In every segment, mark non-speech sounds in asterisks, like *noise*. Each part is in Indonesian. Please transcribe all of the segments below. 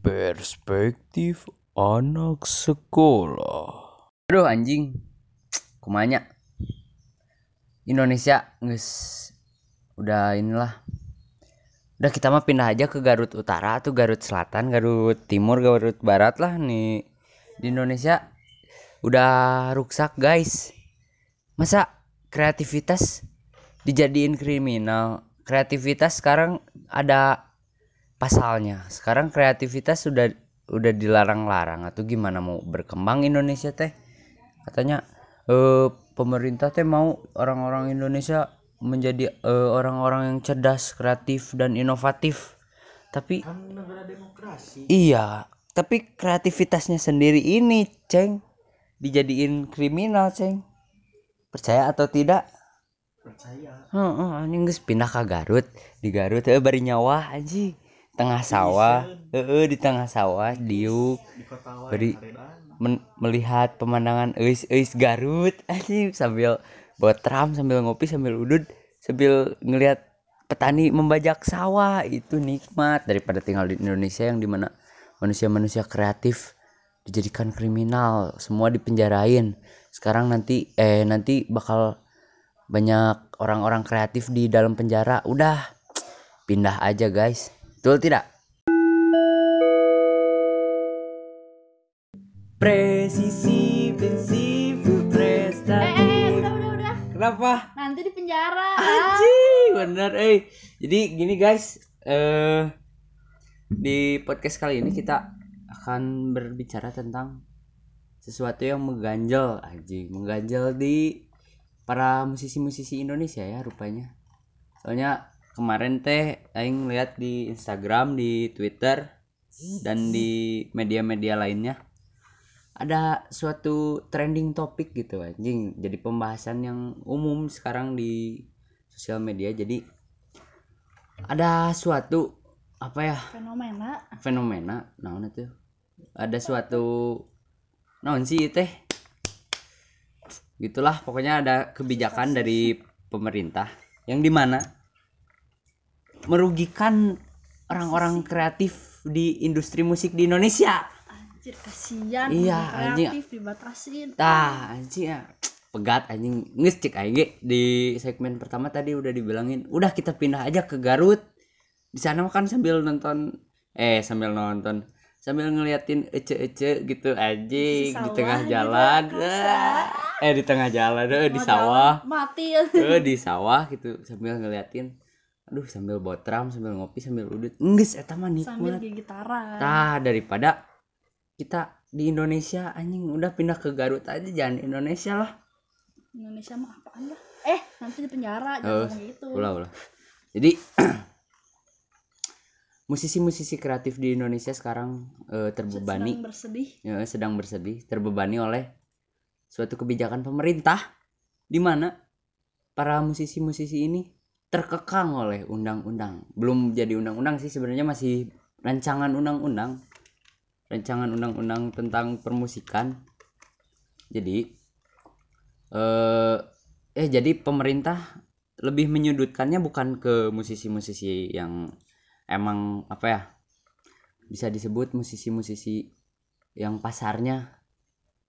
Perspektif anak sekolah. Aduh anjing. Kumanya. Indonesia nges udah inilah. Udah kita mah pindah aja ke Garut Utara atau Garut Selatan, Garut Timur, Garut Barat lah nih. Di Indonesia udah rusak, guys. Masa kreativitas dijadiin kriminal? Kreativitas sekarang ada pasalnya. Sekarang kreativitas sudah udah dilarang-larang atau gimana mau berkembang Indonesia teh? Katanya eh pemerintah teh mau orang-orang Indonesia menjadi eh, orang-orang yang cerdas, kreatif dan inovatif. Tapi Iya, tapi kreativitasnya sendiri ini, Ceng, dijadiin kriminal, Ceng. Percaya atau tidak? percaya Heeh, anjing geus pindah ke Garut. Di Garut eh bari nyawa anjing. Tengah sawah, heeh di tengah sawah diuk. Beri- men- melihat pemandangan eus eus Garut. *laughs* Anjing sambil botram sambil ngopi sambil udud sambil ngelihat petani membajak sawah. Itu nikmat daripada tinggal di Indonesia yang di mana manusia-manusia kreatif dijadikan kriminal semua dipenjarain. Sekarang nanti eh nanti bakal banyak orang-orang kreatif di dalam penjara. Udah *tsk* pindah aja guys betul tidak presisi prinsip Eh, prestasi eh, udah, udah, udah. kenapa Nanti di penjara. Anjing, bener eh. Jadi gini guys, eh di podcast kali ini kita akan berbicara tentang sesuatu yang mengganjal anjing, mengganjal di para musisi-musisi Indonesia ya rupanya. Soalnya kemarin teh aing lihat di Instagram, di Twitter dan di media-media lainnya. Ada suatu trending topik gitu anjing. Jadi pembahasan yang umum sekarang di sosial media. Jadi ada suatu apa ya? Fenomena. fenomena naon itu? Ada suatu naon sih teh? Gitulah pokoknya ada kebijakan dari pemerintah. Yang di mana merugikan orang-orang kreatif di industri musik di Indonesia Anjir, kasihan. Iya, anjing. kreatif dibatasin. Tah, anjing ya. Pegat anjing. Nges cek ge di segmen pertama tadi udah dibilangin, udah kita pindah aja ke Garut. Di sana kan sambil nonton eh sambil nonton sambil ngeliatin ece-ece gitu anjing di Sawah tengah jalan. kasar. Eh di tengah jalan eh di sawah. Mati. Eh di sawah gitu sambil ngeliatin aduh sambil botram sambil ngopi sambil udut nges eta mah Sambil nikmat gigitaran. Tah daripada kita di Indonesia anjing udah pindah ke Garut aja jangan Indonesia lah. Indonesia mah apaan lah. Eh, nanti di penjara Oh, jangan ngomong gitu. Ulah ulah. Jadi *clears throat* musisi-musisi kreatif di Indonesia sekarang eh, terbebani Sedang bersedih. ya, sedang bersedih terbebani oleh suatu kebijakan pemerintah di mana para musisi-musisi ini terkekang oleh undang-undang. Belum jadi undang-undang sih sebenarnya masih rancangan undang-undang. Rancangan undang-undang tentang permusikan. Jadi eh eh jadi pemerintah lebih menyudutkannya bukan ke musisi-musisi yang emang apa ya? Bisa disebut musisi-musisi yang pasarnya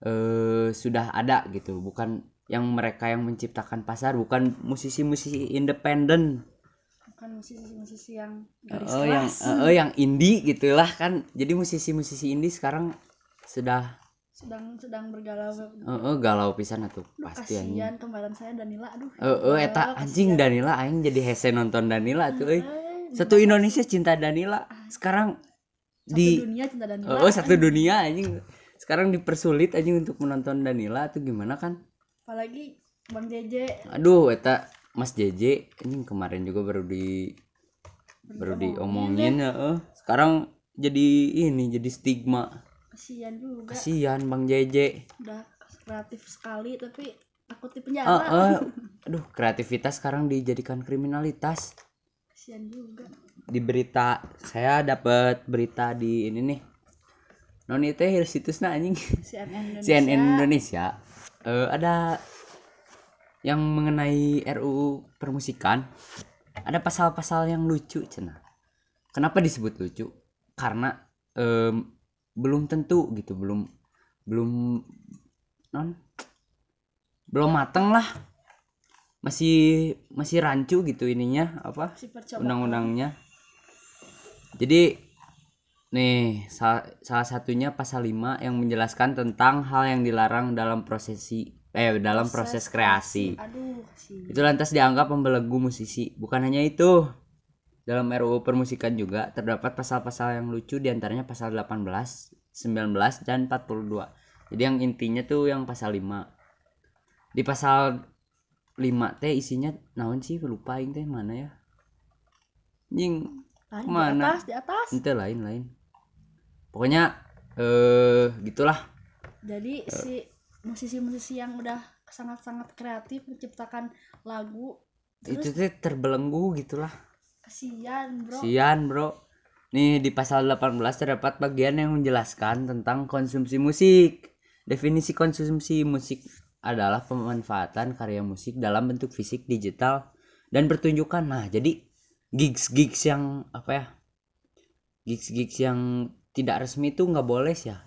eh sudah ada gitu, bukan yang mereka yang menciptakan pasar, bukan musisi-musisi independen. Bukan musisi-musisi yang garis Oh yang eh, eh, yang indie gitulah kan. Jadi musisi-musisi indie sekarang sudah sedang sedang bergalau. eh, eh, galau pisan atuh pasti anjing. kasihan kemarin saya Danila aduh. Eh eh, eta anjing Danila aing jadi hese nonton Danila tuh euy. Eh, Satu Indonesia cinta Danila. Sekarang satu di dunia cinta Danila. Oh, satu dunia anjing. Sekarang dipersulit anjing untuk menonton Danila tuh gimana kan? Apalagi Bang JJ Aduh, eta Mas JJ anjing kemarin juga baru di baru diomongin heeh. Sekarang jadi ini jadi stigma. kasihan juga. Kasihan Bang JJ. Udah kreatif sekali tapi takut di Eh, penjara. eh. *laughs* Aduh, kreativitas sekarang dijadikan kriminalitas. Kasihan juga. Di berita saya dapat berita di ini nih. Non itu situsnya anjing. CNN Indonesia. *laughs* CNN Indonesia eh, ada yang mengenai RUU permusikan. Ada pasal-pasal yang lucu cina. Kenapa disebut lucu? Karena em, belum tentu gitu belum belum non belum mateng lah. Masih masih rancu gitu ininya apa undang-undangnya. Jadi nih salah, salah satunya pasal 5 yang menjelaskan tentang hal yang dilarang dalam prosesi eh dalam proses kreasi Aduh, itu lantas dianggap membelenggu musisi. Bukan hanya itu. Dalam RUU Permusikan juga terdapat pasal-pasal yang lucu di antaranya pasal 18, 19, dan 42. Jadi yang intinya tuh yang pasal 5. Di pasal 5 teh isinya naon sih lupa aing teh mana ya? Jing Lain, Ke mana? Di atas, di atas. ente lain lain. Pokoknya eh gitulah. Jadi si musisi-musisi yang udah sangat-sangat kreatif menciptakan lagu Itu teh terbelenggu gitulah. kasihan bro Sian bro Nih di pasal 18 terdapat bagian yang menjelaskan tentang konsumsi musik Definisi konsumsi musik adalah pemanfaatan karya musik dalam bentuk fisik, digital, dan pertunjukan Nah jadi gigs-gigs yang apa ya Gigs-gigs yang tidak resmi itu nggak boleh sih ya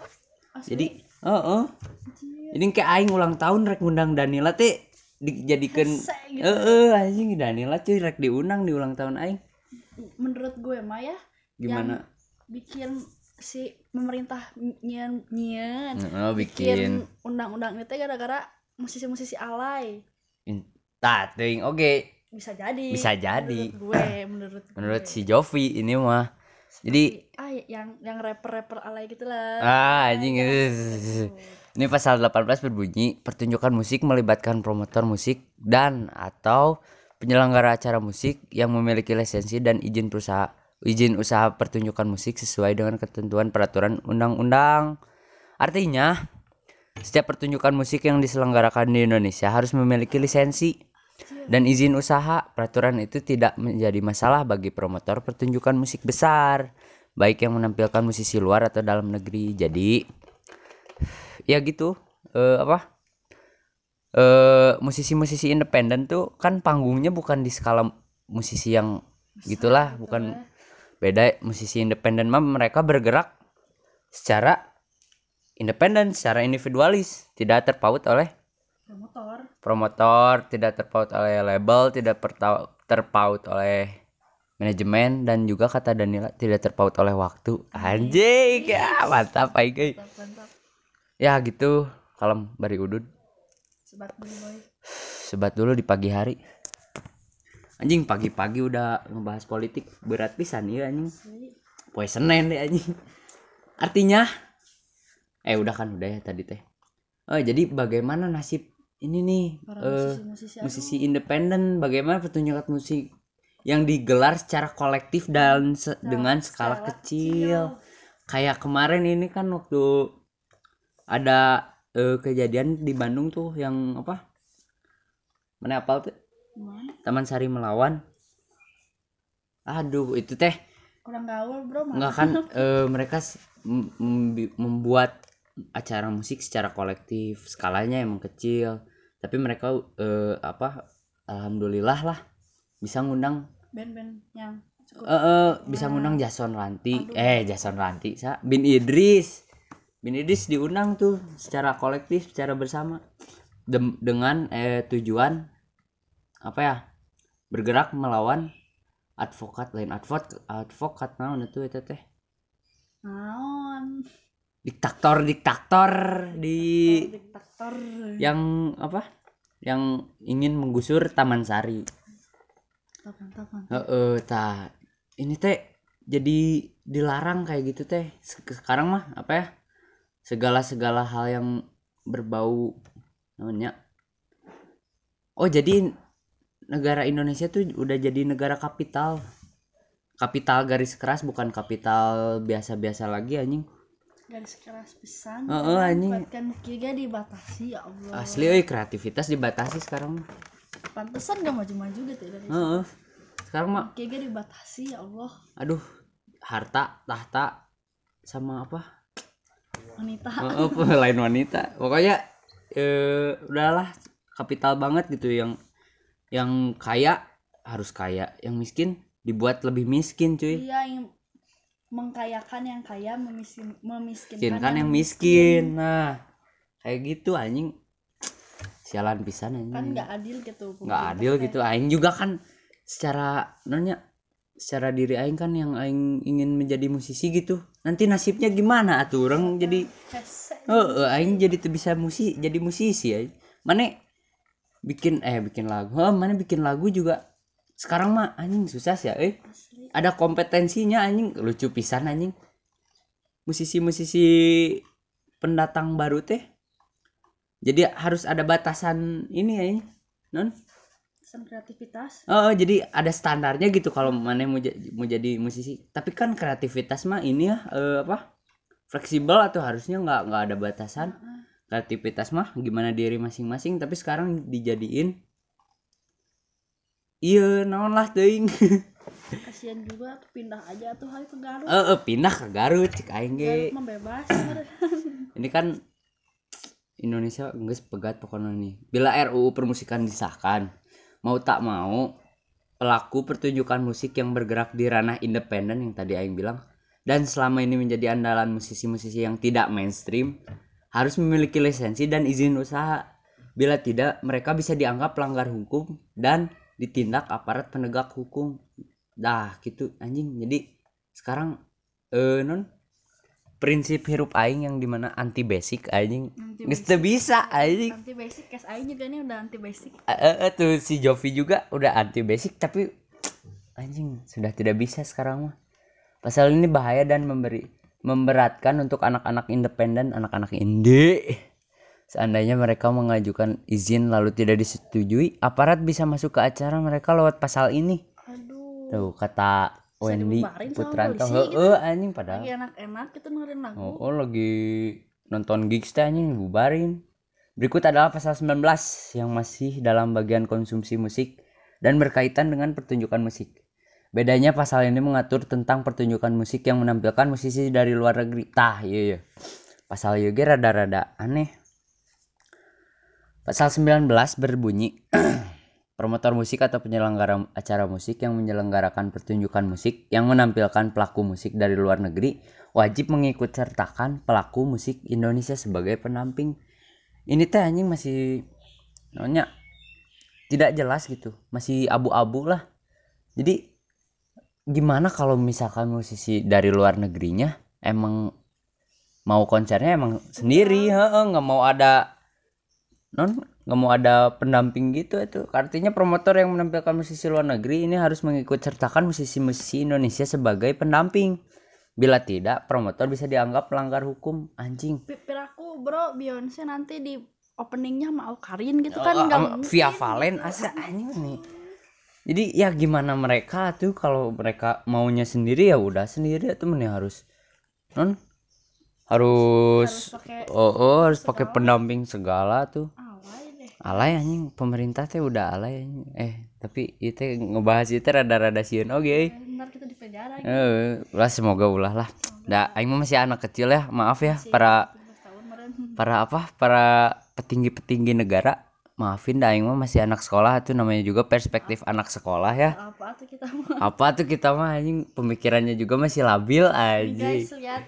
Asli. Jadi oh, oh. Ini kayak aing ulang tahun rek ngundang Danila teh dijadikan Hese gitu. eh eh anjing Danila cuy rek diundang di ulang tahun aing menurut gue mah ya gimana bikin si pemerintah nyen nyen Oh, bikin undang-undang itu gara-gara musisi-musisi alay Tah, teuing oke bisa jadi Bisa jadi. menurut gue menurut menurut gue. si Jovi ini mah. Jadi ah yang yang rapper-rapper alay gitu lah ah anjing. *laughs* Ini pasal 18 berbunyi pertunjukan musik melibatkan promotor musik dan atau penyelenggara acara musik yang memiliki lisensi dan izin perusahaan izin usaha pertunjukan musik sesuai dengan ketentuan peraturan undang-undang. Artinya setiap pertunjukan musik yang diselenggarakan di Indonesia harus memiliki lisensi dan izin usaha. Peraturan itu tidak menjadi masalah bagi promotor pertunjukan musik besar, baik yang menampilkan musisi luar atau dalam negeri. Jadi ya gitu. Eh apa? Eh musisi-musisi independen tuh kan panggungnya bukan di skala musisi yang gitulah, bukan beda musisi independen mah mereka bergerak secara independen, secara individualis, tidak terpaut oleh promotor promotor, tidak terpaut oleh label, tidak terpaut oleh manajemen dan juga kata Danila tidak terpaut oleh waktu. Anjing, ya mantap aing mantap Ya gitu, kalem bari udud. sebat dulu boy Sebat dulu di pagi hari. Anjing pagi-pagi udah ngebahas politik berat pisan ya anjing. Poe Senin deh anjing. Artinya eh udah kan udah ya tadi teh. Oh, jadi bagaimana nasib ini nih para eh musisi-musisi musisi independen bagaimana pertunjukan musik yang digelar secara kolektif dan se- dengan skala, skala kecil. Kayak kemarin ini kan waktu ada eh, kejadian di Bandung tuh yang apa? Mana apal tuh? Taman Sari melawan. Aduh, itu teh kurang gaul bro Enggak kan *laughs* eh, mereka membuat acara musik secara kolektif skalanya emang kecil tapi mereka eh, apa alhamdulillah lah bisa ngundang. Band-band yang cukup eh, eh, bisa ngundang Jason Ranti. Eh Jason Ranti sa. Bin Idris. Bin Idris diundang tuh secara kolektif secara bersama. Dem- dengan eh, tujuan apa ya bergerak melawan advokat lain advokat advokat naon itu eta teh? Naon? Diktator diktator di diktator. yang apa yang ingin menggusur Taman Sari. Mantap. Heeh, tah ini teh jadi dilarang kayak gitu teh. Sek- sekarang mah apa ya segala segala hal yang berbau namanya. Oh jadi negara Indonesia tuh udah jadi negara kapital. Kapital garis keras bukan kapital biasa-biasa lagi anjing garis keras pisan Heeh, anjing. buatkan kiga dibatasi ya Allah. Asli euy kreativitas dibatasi sekarang pantesan gak maju-maju gitu Indonesia Heeh. sekarang mah kiga dibatasi ya Allah. Aduh harta tahta sama apa? Wanita. Oh, oh, *laughs* lain wanita. Pokoknya eh udahlah kapital banget gitu yang yang kaya harus kaya. Yang miskin dibuat lebih miskin cuy. Iya yang mengkayakan yang kaya memiskin memiskinkan miskin kan yang miskin. nah kayak gitu anjing. Sialan pisan anjing. Kan nggak adil gitu nggak adil gitu. Aing juga kan secara nanya secara diri aing kan yang aing ingin menjadi musisi gitu. Nanti nasibnya gimana? Atuh orang jadi oh aing jadi tuh bisa musisi jadi musisi ya mana bikin eh bikin lagu. Oh, mana bikin lagu juga sekarang mah anjing susah sih ya eh. Asli. ada kompetensinya anjing. Lucu pisan anjing. Musisi-musisi pendatang baru teh. Jadi harus ada batasan ini ya non? Kreativitas. Oh jadi ada standarnya gitu kalau mana mau, mau jadi musisi. Tapi kan kreativitas mah ini ya eh, apa fleksibel atau harusnya nggak nggak ada batasan. Kreativitas mah gimana diri masing-masing tapi sekarang dijadiin iya naon lah teuing. *laughs* Kasihan juga tuh pindah aja tuh hari ke Garut. Eh eh, pindah ke Garut cek aing ge. Garut bebas ini kan Indonesia geus pegat pokoknya nih. Bila RUU permusikan disahkan mau tak mau pelaku pertunjukan musik yang bergerak di ranah independen yang tadi Aing bilang dan selama ini menjadi andalan musisi-musisi yang tidak mainstream harus memiliki lisensi dan izin usaha. Bila tidak mereka bisa dianggap pelanggar hukum dan ditindak aparat penegak hukum. Dah gitu anjing. Jadi sekarang eh non prinsip hirup aing yang di mana anti basic anjing teu bisa anjing. Anti basic kes aing juga nih udah anti basic Eh, eh, tuh si Jovi juga udah anti basic tapi anjing sudah tidak bisa sekarang mah. Pasal ini bahaya dan memberi memberatkan untuk anak-anak independen anak-anak indie seandainya mereka mengajukan izin lalu tidak disetujui aparat bisa masuk ke acara mereka lewat pasal ini aduh tuh kata Bisa Wendy Putranto Heeh, gitu. anjing padahal lagi enak-enak kita dengerin lagu Oh, oh, lagi nonton gigs teh anjing bubarin. Berikut adalah pasal 19 yang masih dalam bagian konsumsi musik dan berkaitan dengan pertunjukan musik. Bedanya pasal ini mengatur tentang pertunjukan musik yang menampilkan musisi dari luar negeri. Tah, iya iya. Pasal ge rada-rada aneh. Pasal 19 berbunyi *clears throat* promotor musik atau penyelenggara acara musik yang menyelenggarakan pertunjukan musik yang menampilkan pelaku musik dari luar negeri wajib mengikut sertakan pelaku musik Indonesia sebagai pendamping. Ini teh anjing masih nonya tidak jelas gitu, masih abu-abu lah. Jadi gimana kalau misalkan musisi dari luar negerinya emang mau konsernya emang sendiri, nggak mau ada non nggak mau ada pendamping gitu itu. Artinya promotor yang menampilkan musisi luar negeri ini harus mengikut sertakan musisi-musisi Indonesia sebagai pendamping. Bila tidak promotor bisa dianggap pelanggar hukum. Anjing. Pipir aku bro Beyonce nanti di openingnya mau Karin gitu kan Oh, nggak mungkin. Via Valen asa anjing nih. Jadi ya gimana mereka tuh? Kalau mereka maunya sendiri ya udah sendiri atau mending harus non harus, harus pakai oh, oh harus pakai pendamping segala tuh alay anjing. Pemerintah teh udah alay anjing. Eh tapi itu ngebahas itu rada-rada sieun oke Eh, ntar kita di penjara gitu. eh lah semoga ulah lah. Dah aing mah masih anak kecil ya maaf ya. Para 17 tahun meren *laughs* para apa? Para petinggi-petinggi negara. Maafin dah aing mah masih anak sekolah. Tuh namanya juga perspektif anak sekolah ya. Apa tuh kita mau *laughs* apa tuh kita mah anjing? Pemikirannya juga masih labil anjing. guys lihat.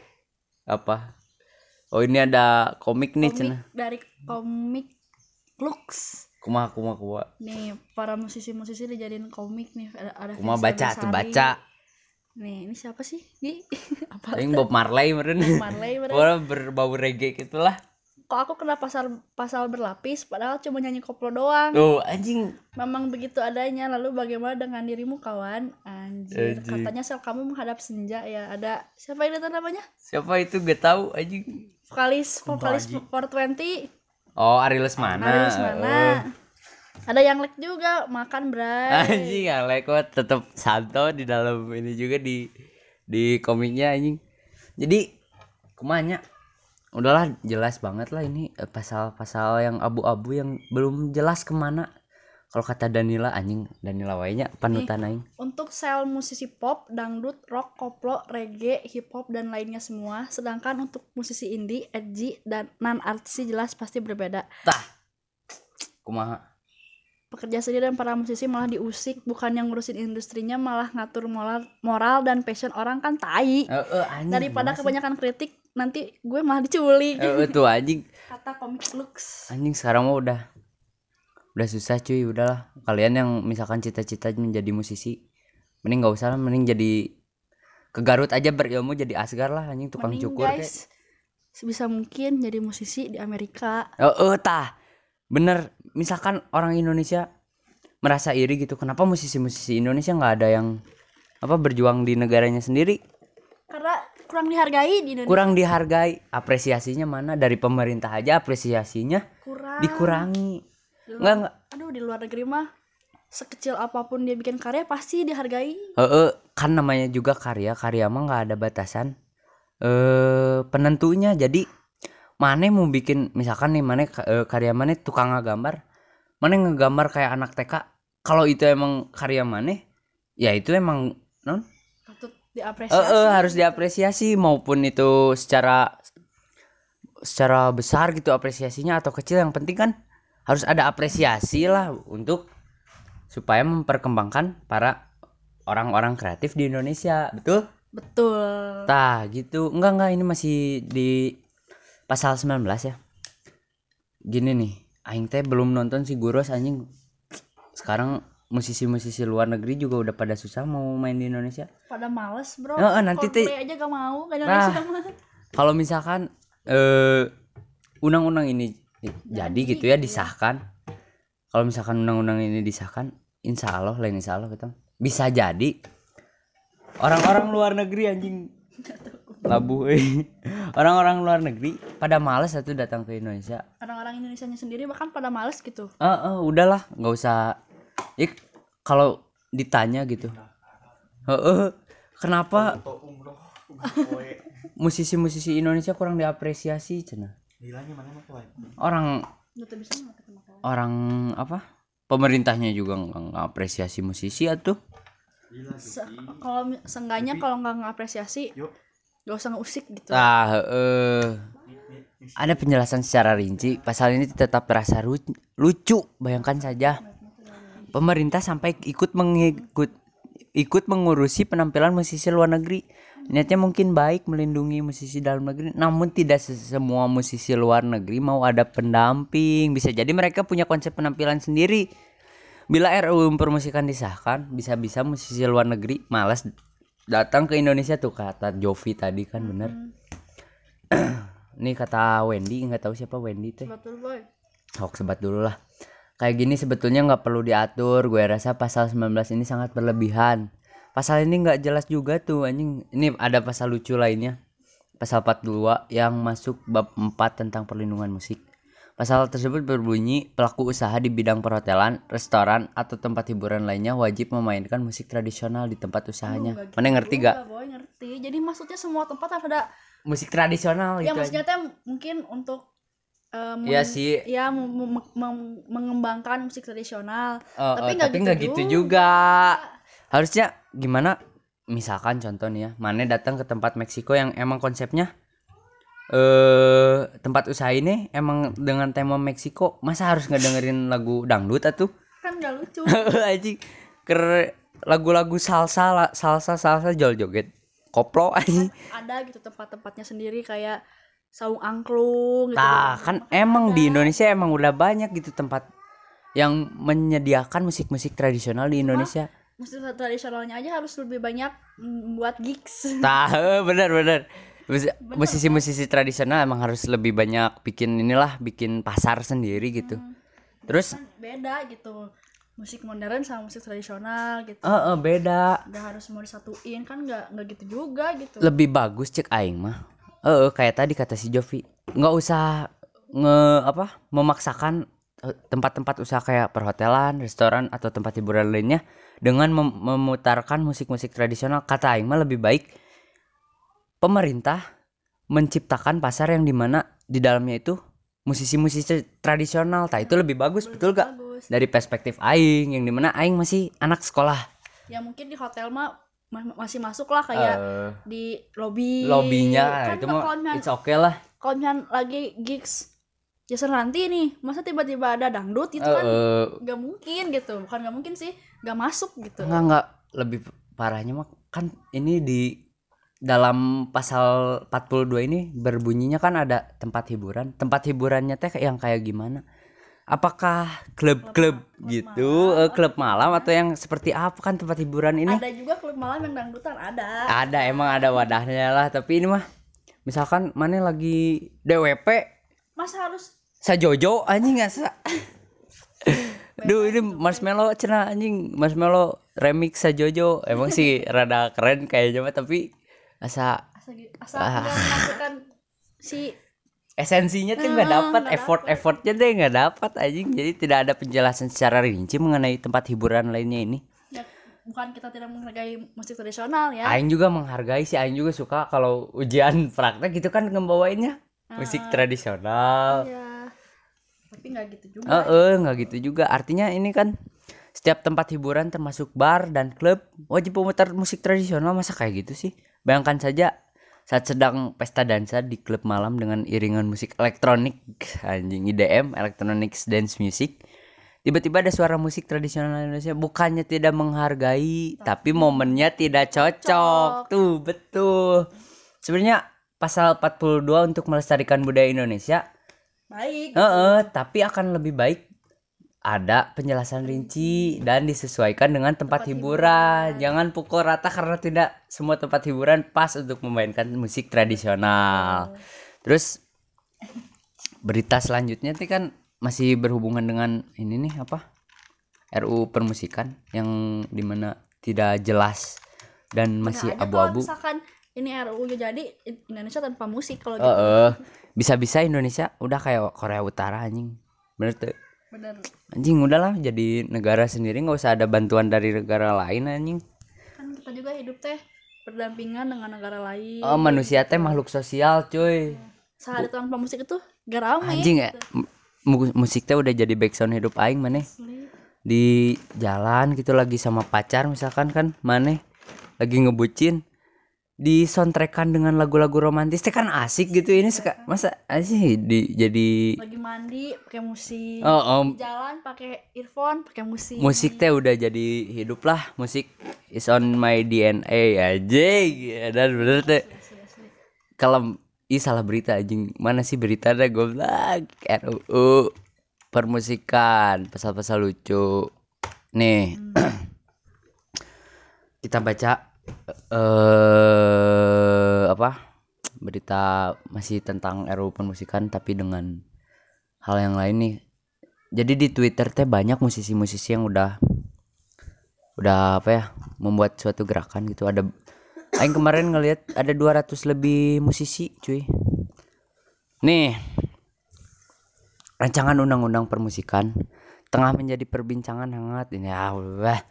Apa? Oh ini ada komik nih komik dari komik Lux. Kumaha kumaha kumaha nih para musisi-musisi dijadiin komik nih. Ada, ada Vincent baca tuh baca. Nih ini siapa sih? Gi? *laughs* apa? Aing Bob Marley meren. Marley meren. Orang berbau reggae gitulah. kok aku kena pasal pasal berlapis padahal cuma nyanyi koplo doang. Tuh anjing. memang begitu adanya lalu bagaimana dengan dirimu kawan? Anjir Anjing. katanya sel kamu menghadap senja. Ya ada siapa ini tuh namanya? Siapa itu? Gak tahu anjing. vokalis vokalis 420 Oh, Ari Lesmana. Ari Lesmana ada yang like juga makan Oh, bray Anjing Alek kok tetap santo di dalam ini juga di di komiknya anjing. Jadi kumanya udahlah jelas banget lah ini eh, pasal-pasal yang abu-abu yang belum jelas ke mana kalau kata Danila anjing Danila wainya panutan aing untuk sel musisi pop, dangdut, rock, koplo, reggae, hip hop dan lainnya semua. Sedangkan untuk musisi indie, edgy dan non artis jelas pasti berbeda. tah kumaha pekerja seni dan para musisi malah diusik bukan yang ngurusin industrinya malah ngatur moral moral dan passion orang kan tai Eh, eh, anjing, daripada sih? kebanyakan kritik nanti gue malah diculik eh, tuh anjing *laughs* kata komik looks anjing sekarang mah udah udah susah cuy. Udahlah. Kalian yang misalkan cita-cita menjadi musisi mending nggak usah lah. Mending jadi ke Garut aja berilmu jadi asgar lah. Anjing tukang Mending, cukur kayak. guys sebisa mungkin jadi musisi di Amerika. Oh, eh, tah. Bener. Misalkan orang Indonesia merasa iri gitu kenapa musisi-musisi Indonesia nggak ada yang apa berjuang di negaranya sendiri? Karena kurang dihargai di Indonesia. Kurang dihargai. Apresiasinya mana? Dari pemerintah aja apresiasinya kurang. dikurangi nggak nggak. aduh di luar negeri mah sekecil apa pun dia bikin karya pasti dihargai. Heeh, kan namanya juga karya karya mah nggak ada batasan. Eh penentunya jadi mana mau bikin misalkan nih mana eh, karya mana tukang ngegambar. Mana ngegambar kayak anak TK kalau itu emang karya mana ya itu emang non? Patut diapresiasi. Eh, harus diapresiasi maupun itu secara secara besar gitu apresiasinya atau kecil. Yang penting kan harus ada apresiasi lah untuk supaya memperkembangkan para orang-orang kreatif di Indonesia. Betul? Betul. Tah gitu. Enggak enggak ini masih di pasal 19 ya. Gini nih aing teh belum nonton si Guros anjing. Sekarang musisi-musisi luar negeri juga udah pada susah mau main di Indonesia. Pada males bro. Heeh, nanti teh- aja gak mau ke Indonesia mah. kalau misalkan eh undang-undang ini jadi gitu ya disahkan. Kalau misalkan undang-undang ini disahkan insya Allah lain insya Allah kita bisa jadi. Orang-orang luar negeri anjing. Labu eh. orang-orang luar negeri pada males satu datang ke Indonesia. Orang-orang Indonesia sendiri bahkan pada males gitu. Eh eh, udahlah nggak usah. Ya kalau ditanya gitu. Eh eh, kenapa *laughs* musisi-musisi Indonesia kurang diapresiasi cina orang orang apa pemerintahnya juga nggak ngapresiasi musisi atuh Se- kalau seenggaknya kalau nggak ngapresiasi gak usah ngusik gitu. Ah eh ada penjelasan secara rinci pasal ini tetap terasa lucu bayangkan saja. Pemerintah sampai ikut mengikut ikut mengurusi penampilan musisi luar negeri niatnya mungkin baik melindungi musisi dalam negeri namun tidak se- semua musisi luar negeri mau ada pendamping bisa jadi mereka punya konsep penampilan sendiri bila RUU permusikan disahkan bisa-bisa musisi luar negeri malas datang ke Indonesia tuh kata Jovi tadi kan bener *clears throat* Ini kata Wendy nggak tahu siapa Wendy teh. Hoax sebat dulu lah. Kayak gini sebetulnya nggak perlu diatur. Gue rasa pasal 19 ini sangat berlebihan. Pasal ini nggak jelas juga tuh anjing. Ini ada pasal lucu lainnya. Pasal 42 yang masuk bab 4 tentang perlindungan musik. Pasal tersebut berbunyi pelaku usaha di bidang perhotelan, restoran, atau tempat hiburan lainnya wajib memainkan musik tradisional di tempat usahanya. Nggak Mana ngerti gak? boy ngerti jadi maksudnya semua tempat harus ada Musik tradisional ya gitu. maksudnya teh mungkin untuk eh, meng- Iya sih. ya mengembangkan musik tradisional Oh, Tapi oh, nggak tapi gitu gitu juga. Harusnya gimana? Misalkan contoh nih ya, Mane datang ke tempat Meksiko yang emang konsepnya eh tempat usaha ini emang dengan tema Meksiko, masa harus ngedengerin lagu dangdut atuh? kan gak lucu *laughs* Anjing. Ker lagu-lagu salsa, la- salsa, salsa jol joget. Koplo anjing. ada gitu tempat-tempatnya sendiri kayak saung angklung gitu Nah, kan emang di Indonesia emang udah banyak gitu tempat yang menyediakan musik-musik tradisional di Indonesia. Musik tradisionalnya aja harus lebih banyak buat gigs *laughs* Tahu bener bener. Mus- Musisi-musisi tradisional emang harus lebih banyak bikin inilah bikin pasar sendiri gitu. Terus kan beda gitu musik modern sama musik tradisional gitu eh eh, beda. nggak harus mau disatuin kan nggak nggak gitu juga gitu Lebih bagus cek aing mah. Eh eh, kayak tadi kata si Jovi, nggak usah nge apa memaksakan tempat-tempat usaha kayak perhotelan, restoran atau tempat hiburan lainnya dengan mem- memutarkan musik-musik tradisional. Kata aing mah lebih baik pemerintah menciptakan pasar yang di mana di dalamnya itu musisi-musisi tradisional. Tah itu lebih bagus, betul gak? bagus Dari perspektif aing yang di mana aing masih anak sekolah. ya mungkin di hotel mah ma- masih masuk lah kayak Eh, di lobby lobbynya kan itu mah it's okay lah. kalau lagi gigs Jason Ranti nih masa tiba-tiba ada dangdut itu Eh, kan? Eh, nggak mungkin gitu bukan nggak mungkin sih nggak masuk gitu. Enggak enggak lebih parahnya mah kan ini di dalam pasal 42 ini berbunyinya kan ada tempat hiburan. Tempat hiburannya teh kayak- yang kayak gimana? Apakah klub-klub gitu? eh, klub malam. atau yang seperti apa kan tempat hiburan ini? Ada juga klub malam yang dangdutan ada. Ada emang ada wadahnya lah. Tapi ini mah misalkan mana lagi DWP masa harus sajojo anjing asa. *laughs* Duh ini marshmallow cina anjing. Marshmallow remix sajojo. Emang sih *laughs* rada keren kayaknya mah tapi asa asal nggak memasukkan si esensinya tuh nggak Ah, dapat nggak effort effortnya tuh nggak dapat anjing. Jadi tidak ada penjelasan secara rinci mengenai tempat hiburan lainnya ini. Ya, bukan kita tidak menghargai musik tradisional ya. Aing juga menghargai sih Aing juga suka kalau ujian praktek gitu kan ngebawainnya. Musik tradisional. Ya tapi nggak gitu juga. Eh, eh, nggak gitu juga. Artinya ini kan setiap tempat hiburan termasuk bar dan klub wajib memutar musik tradisional. Masa kayak gitu sih? Bayangkan saja saat sedang pesta dansa di klub malam dengan iringan musik elektronik anjing IDM electronic dance music tiba-tiba ada suara musik tradisional Indonesia. Bukannya tidak menghargai tapi momennya tidak cocok. tuh betul. Sebenarnya pasal 42 untuk melestarikan budaya Indonesia baik Heeh, tapi akan lebih baik ada penjelasan rinci dan disesuaikan dengan tempat, hiburan. Jangan pukul rata karena tidak semua tempat hiburan pas untuk memainkan musik tradisional. Terus berita selanjutnya itu kan masih berhubungan dengan ini nih apa? RU permusikan yang di mana tidak jelas dan masih Nah, abu-abu. misalkan ini RUU jadi Indonesia tanpa musik kalau gitu Heeh. Bisa-bisa Indonesia udah kayak Korea Utara anjing. Bener tuh. bener Anjing udahlah jadi negara sendiri nggak usah ada bantuan dari negara lain anjing. kan kita juga hidup teh berdampingan dengan negara lain Oh manusia teh makhluk sosial cuy. sehari tanpa musik itu gak rame Anjing ya. Musik teh udah jadi background hidup aing maneh. Di jalan gitu lagi sama pacar misalkan kan maneh lagi ngebucin di soundtrackan dengan lagu-lagu romantis. Teh kan asik gitu ini suka. Masa asik di jadi lagi mandi pakai musik. Oh, om Di jalan pakai earphone pakai musik. Musik teh udah jadi hidup lah. Musik is on my DNA aja dan bener teh. Kalau ih salah berita anjing. Mana sih berita dah goblok RUU permusikan pasal-pasal lucu. Nih. *clears throat* Kita baca eh apa? Berita masih tentang RUU permusikan tapi dengan hal yang lain nih. Jadi di Twitter teh banyak musisi-musisi yang udah udah apa ya membuat suatu gerakan gitu. Ada Aing kemarin ngelihat ada 200 lebih musisi cuy. Nih rancangan undang-undang permusikan tengah menjadi perbincangan hangat ini. Ya wah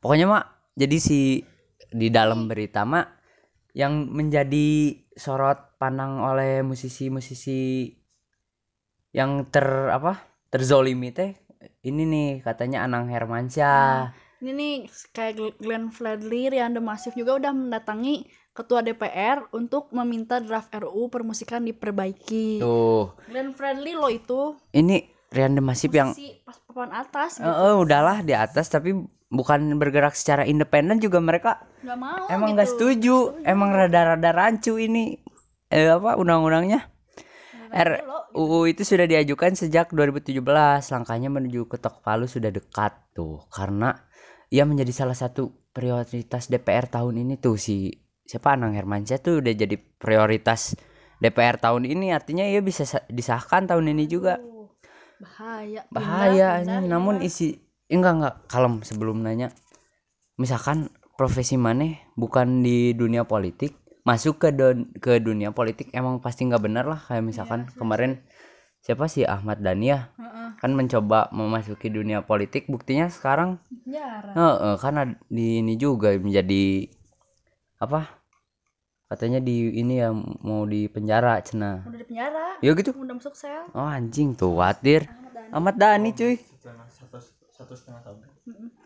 pokoknya mak jadi si di dalam berita mak yang menjadi sorot pandang oleh musisi-musisi yang ter apa terzolimi teh ini nih katanya Anang Hermansyah. Ini nih kayak Gl- Glenn Fredly Rian The Massive juga udah mendatangi ketua DPR untuk meminta draft RUU permusikan diperbaiki. Tuh. Glenn Fredly lo itu. Ini Rian Demasif yang si pas papan atas gitu. eh, udahlah di atas tapi bukan bergerak secara independen juga mereka nggak mau emang gitu. nggak setuju emang rada-rada rancu ini eh apa undang-undangnya RUU itu sudah diajukan sejak 2017 langkahnya menuju ketok palu sudah dekat tuh karena ia menjadi salah satu prioritas DPR tahun ini tuh si siapa Anang Hermansyah tuh udah jadi prioritas DPR tahun ini artinya ia bisa sa- disahkan tahun ini juga bahaya bahaya Pindah, anjing. pindah, namun isi enggak enggak. Kalem sebelum nanya misalkan profesi mana bukan di dunia politik masuk ke don- ke dunia politik emang pasti nggak benar lah. Kayak misalkan kemarin siapa sih? Ahmad Dhani ya Heeh. kan mencoba memasuki dunia politik buktinya sekarang jarang. Heeh, kan ad- di ini juga menjadi apa? Katanya di ini ya mau di penjara cina. Udah di penjara? Ya gitu. Udah masuk sel oh anjing tuh watir Ahmad Dhani. Cuy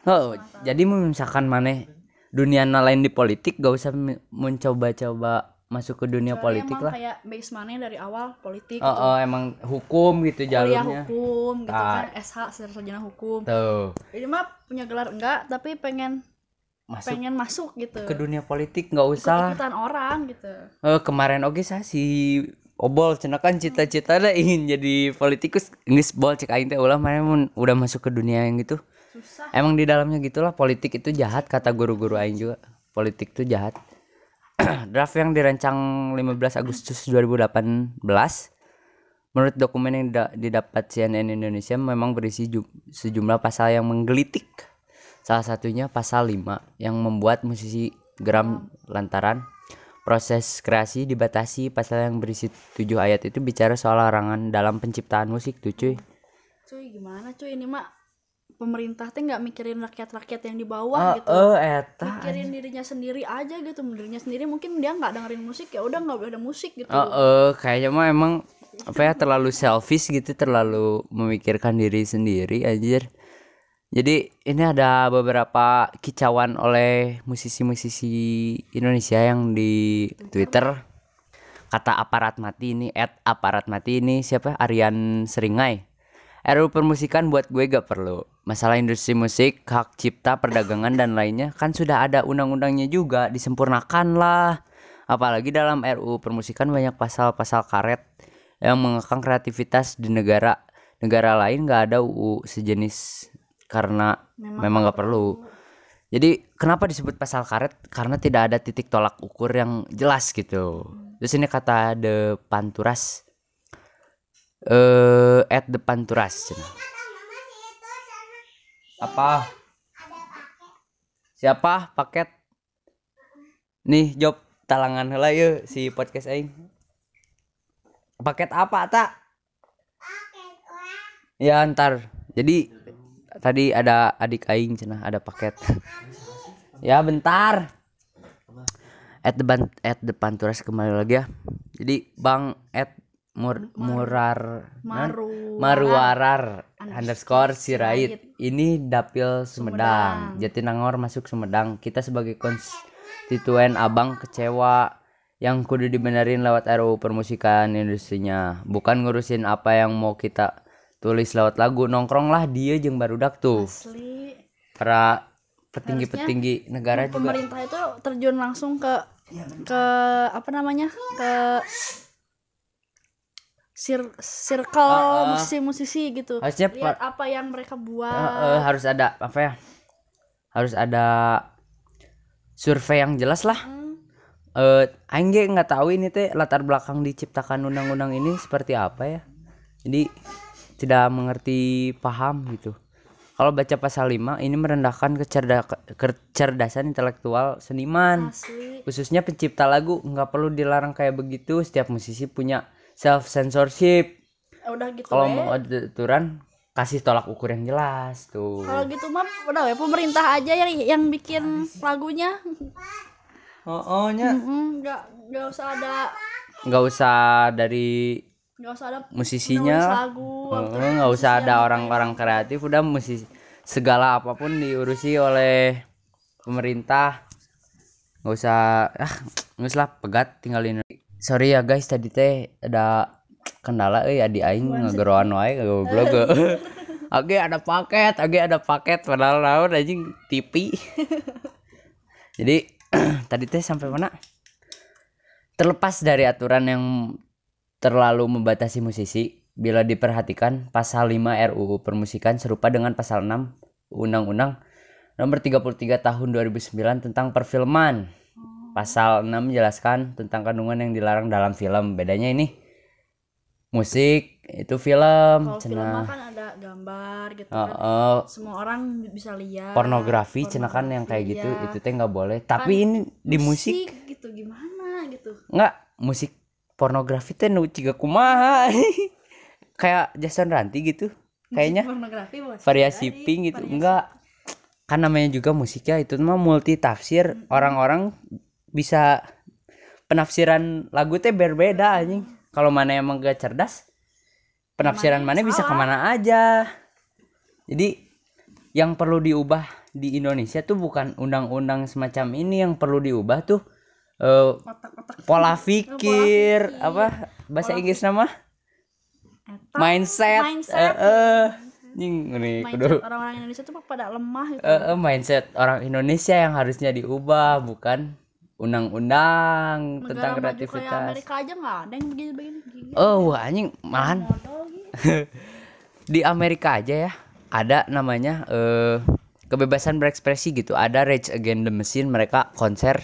Oh, jadi misalkan mana dunia lain di politik gak usah men- mencoba-coba masuk ke dunia Kecuali politik emang lah. kayak base mana dari awal politik Oh, gitu. oh, emang hukum gitu kuliah jalurnya. hukum gitu Ah. kan SH sarjana hukum. Tuh. Ini mah punya gelar enggak tapi pengen masuk pengen masuk gitu. ke dunia politik nggak usah ikutan orang gitu. Eh, kemarin oke saya si obol cenah kan cita-cita dah ingin jadi politikus. Nggak bol cek aing teh ulah mana udah masuk ke dunia yang gitu. Susah. Emang di dalamnya gitulah politik itu jahat kata guru-guru aing juga. Politik itu jahat. *clears throat* Draft yang dirancang 15 Agustus 2018 menurut dokumen yang da- didapat CNN Indonesia memang berisi ju- sejumlah pasal yang menggelitik. Salah satunya pasal 5 yang membuat musisi geram lantaran proses kreasi dibatasi pasal yang berisi 7 ayat itu bicara soal larangan dalam penciptaan musik tuh cuy. Cuy gimana cuy? Ini mah pemerintah teh nggak mikirin rakyat-rakyat yang di bawah oh, gitu. oh eta mikirin dirinya sendiri aja gitu. Dirinya sendiri mungkin dia nggak dengerin musik ya udah nggak boleh ada musik gitu. Oh, eh, kayaknya mah emang apa ya terlalu selfish gitu, terlalu memikirkan diri sendiri anjir. Jadi ini ada beberapa kicauan oleh musisi-musisi Indonesia yang di Twitter. Kata aparat mati ini at aparat mati ini siapa? Aryan Seringai. RUU permusikan buat gue gak perlu. Masalah industri musik hak cipta perdagangan dan lainnya kan sudah ada undang-undangnya juga disempurnakan lah. Apalagi dalam RUU permusikan banyak pasal-pasal karet yang mengekang kreativitas di negara. Negara lain gak ada UU sejenis karena memang, gak perlu jadi kenapa disebut pasal karet? Karena tidak ada titik tolak ukur yang jelas gitu. Terus ini kata The Panturas. Eh at The Panturas. Apa? Siapa paket? Nih job talangan heula yeuh si podcast aing. Paket apa tak? Ya ntar. Jadi tadi ada adik aing cenah ada paket. ya bentar. At the ban at the Panturas kembali lagi ya. Jadi Bang at mur, murar Maru Maruarar underscore Sirait. Ini dapil Sumedang. Jatinangor masuk Sumedang. Kita sebagai konstituen abang kecewa yang kudu dibenerin lewat RUU permusikan industrinya. Bukan ngurusin apa yang mau kita tulis lewat lagu. Nongkrong lah dia jeung barudak tuh. asli Para petinggi-petinggi negara juga. pemerintah itu terjun langsung ke ke apa namanya ke sir circle musisi-musisi gitu Ah, Harusnya lihat apa yang mereka buat Eh, eh, harus ada apa ya? Harus ada survei yang jelas lah. Hmm, Eh, aing ge nggak tahu ini teh latar belakang diciptakan undang-undang ini seperti apa ya. Jadi tidak mengerti paham gitu. Kalau baca pasal 5 ini merendahkan kecerda kecerdasan intelektual seniman. asli Khususnya pencipta lagu nggak perlu dilarang kayak begitu. Setiap musisi punya self censorship. Eh, udah gitu Kalau we. mau ada aturan kasih tolak ukur yang jelas tuh. kalau gitu mah udah ya pemerintah aja yang yang bikin lagunya Oh, oh nya. Mm-mm, nggak nggak usah ada nggak usah dari nggak usah ada musisinya. lagu nggak usah ada orang-orang kreatif. Udah musisi segala apa pun diurusi oleh pemerintah. Nggak usah ah nggak usah pegat tinggalin sorry ya guys tadi teh ada kendala eh adi aing ngegeroan wae goblok. *laughs* Oke ada paket, oke ada paket. Padahal naon anjing TV. Jadi *clears throat* tadi teh sampai mana? Terlepas dari aturan yang terlalu membatasi musisi, bila diperhatikan pasal 5 RUU Permusikan serupa dengan pasal 6 Undang-Undang Nomor 33 Tahun 2009 tentang perfilman. Pasal 6 menjelaskan tentang kandungan yang dilarang dalam film. Bedanya ini musik itu film, kalau film cenah. kan ada gambar gitu Oh, kan oh, semua orang bisa lihat pornografi cenah kan yang kayak gitu Iya. itu teh nggak boleh. Tapi ini di musik gitu gimana gitu nggak musik pornografi teh nu ciga kumaha? *laughs* Kayak Jason Ranti gitu kayaknya. Pornografi variasi jadi, pink gitu variasi. enggak. Kan namanya juga musik ya itu mah multi tafsir orang-orang bisa penafsiran lagu teh berbeda anjing. Kalau mana emang gak cerdas penafsiran mana bisa ke mana aja. Jadi yang perlu diubah di Indonesia tuh bukan undang-undang semacam ini yang perlu diubah tuh eh, Otak-otak pola pikir apa bahasa Inggris nama eta. mindset Mindset. eh eh. Nying, nih, kudu mindset orang-orang Indonesia tuh pada lemah gitu. Eh, eh, mindset orang Indonesia yang harusnya diubah bukan undang-undang tentang Negara kreativitas Amerika aja nggak ada yang begini-begini. Oh wah anjing Modal gitu. *laughs* di Amerika aja ya ada namanya eh kebebasan berekspresi gitu ada Rage Against the Machine mereka konser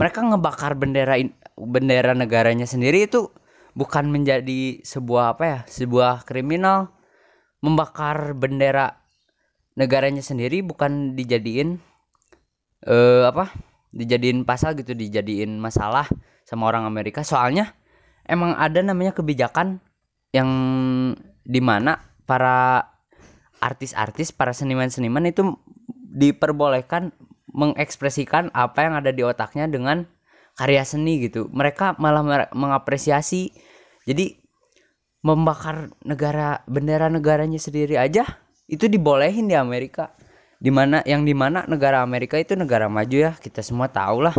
mereka ngebakar bendera bendera negaranya sendiri itu bukan menjadi sebuah apa ya sebuah kriminal. Membakar bendera negaranya sendiri bukan dijadiin eh apa dijadiin pasal gitu dijadiin masalah sama orang Amerika. Soalnya emang ada namanya kebijakan yang di mana para artis-artis para seniman-seniman itu diperbolehkan mengekspresikan apa yang ada di otaknya dengan karya seni gitu. Mereka malah mengapresiasi. Jadi membakar negara bendera negaranya sendiri aja itu dibolehin di Amerika. Di mana yang di mana negara Amerika itu negara maju ya kita semua tahu lah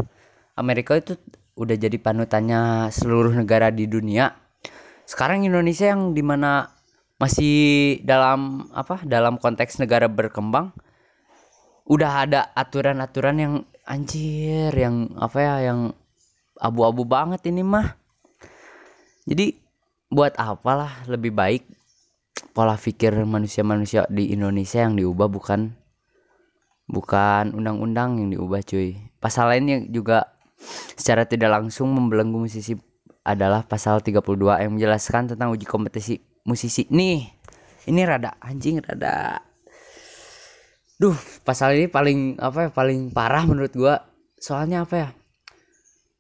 Amerika itu udah jadi panutannya seluruh negara di dunia. Sekarang Indonesia yang di mana masih dalam apa dalam konteks negara berkembang udah ada aturan-aturan yang anjir yang apa ya yang abu-abu banget ini mah. Jadi buat apalah lebih baik pola pikir manusia-manusia di Indonesia yang diubah bukan bukan undang-undang yang diubah cuy. Pasal lainnya juga secara tidak langsung membelenggu musisi adalah pasal 32 yang menjelaskan tentang uji kompetisi musisi. Nih ini rada anjing rada duh pasal ini paling apa ya paling parah menurut gua. Soalnya apa ya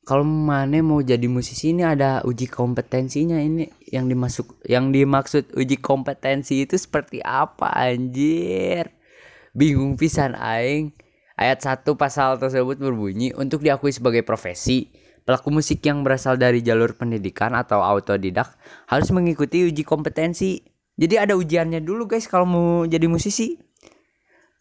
kalau mana mau jadi musisi ini ada uji kompetensinya ini. Yang dimasuk yang dimaksud uji kompetensi itu seperti apa anjir? Bingung pisan aing. Ayat 1 pasal tersebut berbunyi untuk diakui sebagai profesi pelaku musik yang berasal dari jalur pendidikan atau autodidak harus mengikuti uji kompetensi. Jadi ada ujiannya dulu guys kalau mau jadi musisi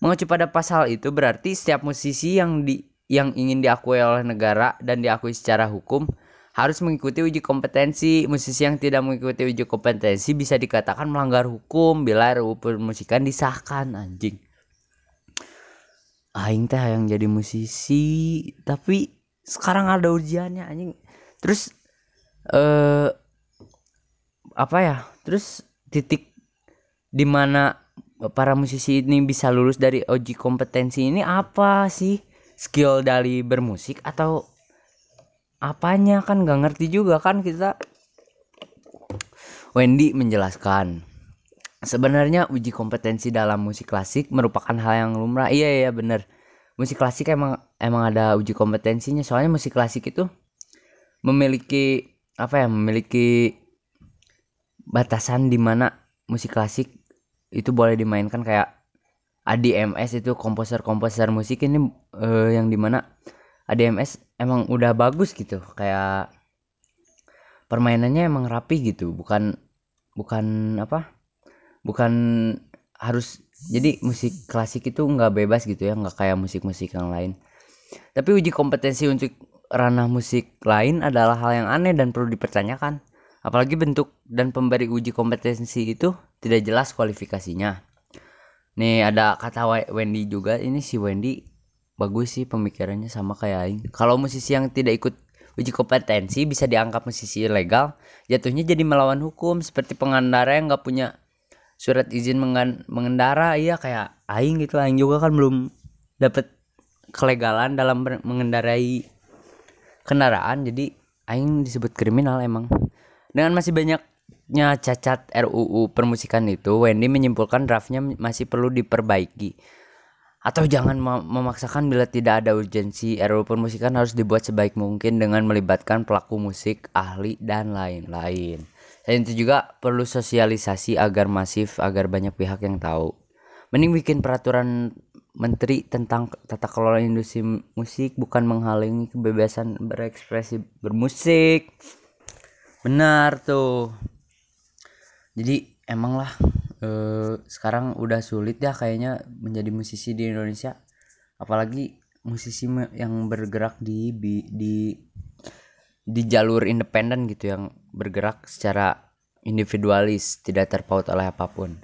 mengacu pada pasal itu berarti setiap musisi yang di yang ingin diakui oleh negara dan diakui secara hukum harus mengikuti uji kompetensi. Musisi yang tidak mengikuti uji kompetensi bisa dikatakan melanggar hukum bila RUU permusikan disahkan anjing. Aing teh yang jadi musisi tapi sekarang ada ujiannya anjing. Terus eh apa ya? Terus titik di mana para musisi ini bisa lulus dari uji kompetensi ini apa sih? skill dari bermusik atau apanya? Kan nggak ngerti juga kan kita. Wendy menjelaskan sebenarnya uji kompetensi dalam musik klasik merupakan hal yang lumrah. Iya iya bener. Musik klasik emang emang ada uji kompetensinya. Soalnya musik klasik itu memiliki apa ya memiliki batasan di mana musik klasik itu boleh dimainkan kayak ADMS itu komposer-komposer musik ini eh, yang di mana ADMS emang udah bagus gitu. Kayak permainannya emang rapi gitu. Bukan bukan apa bukan harus jadi musik klasik itu nggak bebas gitu ya nggak kayak musik-musik yang lain. Tapi uji kompetensi untuk ranah musik lain adalah hal yang aneh dan perlu dipertanyakan. Apalagi bentuk dan pemberi uji kompetensi itu tidak jelas kualifikasinya Nih ada kata Wendy juga ini si Wendy bagus sih pemikirannya sama kayak Aing. Kalau musisi yang tidak ikut uji kompetensi bisa dianggap musisi ilegal, jatuhnya jadi melawan hukum seperti pengendara yang nggak punya surat izin mengendara iya kayak Aing gitu Aing juga kan belum dapat kelegalan dalam mengendarai kendaraan jadi Aing disebut kriminal emang. Dengan masih banyaknya cacat RUU permusikan itu, Wendy menyimpulkan draftnya masih perlu diperbaiki. Atau jangan mem- memaksakan bila tidak ada urgensi, RUU permusikan harus dibuat sebaik mungkin dengan melibatkan pelaku musik, ahli, dan lain-lain. Selain itu juga perlu sosialisasi agar masif, agar banyak pihak yang tahu. Mending bikin peraturan menteri tentang tata kelola industri musik bukan menghalangi kebebasan berekspresi bermusik. Benar tuh. Jadi emang lah eh, sekarang udah sulit ya kayaknya menjadi musisi di Indonesia. Apalagi musisi yang bergerak di di di jalur independen gitu yang bergerak secara individualis tidak terpaut oleh apa pun.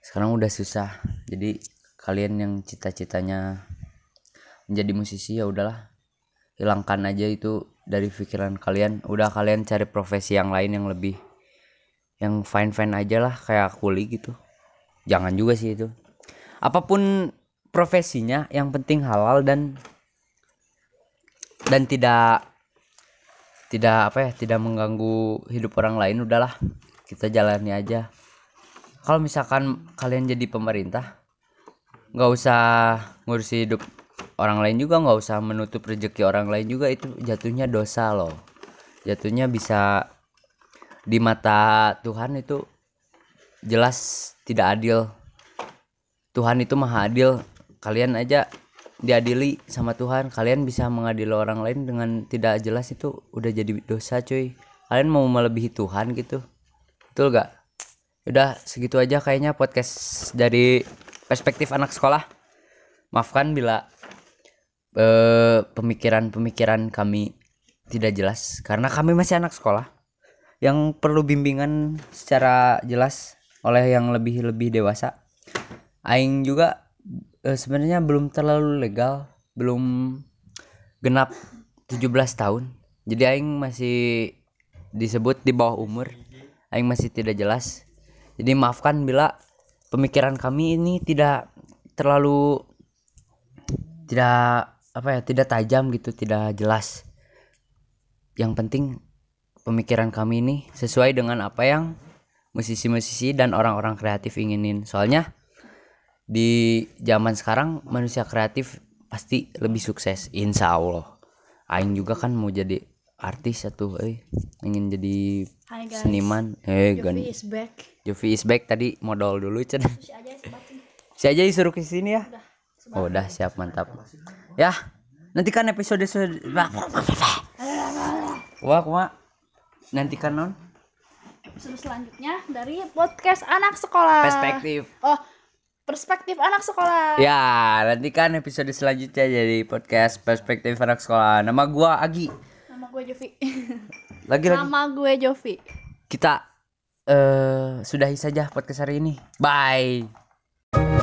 Sekarang udah susah. Jadi kalian yang cita-citanya menjadi musisi ya udahlah hilangkan aja itu dari pikiran kalian. Udah kalian cari profesi yang lain yang lebih yang fine fine aja lah kayak kuli gitu. Jangan juga sih itu. Apa pun profesinya yang penting halal dan dan tidak tidak apa ya tidak mengganggu hidup orang lain udahlah. Kita jalani aja. Kalau misalkan kalian jadi pemerintah nggak usah ngurusi hidup orang lain juga nggak usah menutup rezeki orang lain juga itu jatuhnya dosa loh. Jatuhnya bisa di mata Tuhan itu jelas tidak adil. Tuhan itu maha adil. Kalian aja diadili sama Tuhan. Kalian bisa mengadili orang lain dengan tidak jelas itu udah jadi dosa cuy. Kalian mau melebihi Tuhan gitu. Betul gak? Udah segitu aja kayaknya podcast dari perspektif anak sekolah. Maafkan bila eh, pemikiran-pemikiran kami tidak jelas. Karena kami masih anak sekolah yang perlu bimbingan secara jelas oleh yang lebih lebih dewasa. Aing juga eh, sebenarnya belum terlalu legal belum genap 17 tahun. Jadi aing masih disebut di bawah umur. Aing masih tidak jelas. Jadi maafkan bila pemikiran kami ini tidak terlalu tidak apa ya tidak tajam gitu tidak jelas. Yang penting pemikiran kami ini sesuai dengan apa yang musisi-musisi dan orang-orang kreatif inginin. Soalnya di zaman sekarang manusia kreatif pasti lebih sukses. Insya Allah. Aing juga kan mau jadi artis satu eh ingin jadi Hai guys. seniman. Eh gan Jovi is back. Jovi is back. Tadi modal dulu Cen. *laughs* Si aja sebatin. si aja disuruh ke sini ya? Oh udah. Siap mantap. Ya nanti kan episode wah wah. nanti kan non Episode selanjutnya dari podcast anak sekolah. perspektif Oh, perspektif anak sekolah. ya nanti kan episode selanjutnya jadi podcast perspektif anak sekolah nama gua Agi Nama gue Jovi. *laughs* lagi lagi Nama gue Jovi. kita eh sudahi saja podcast hari ini bye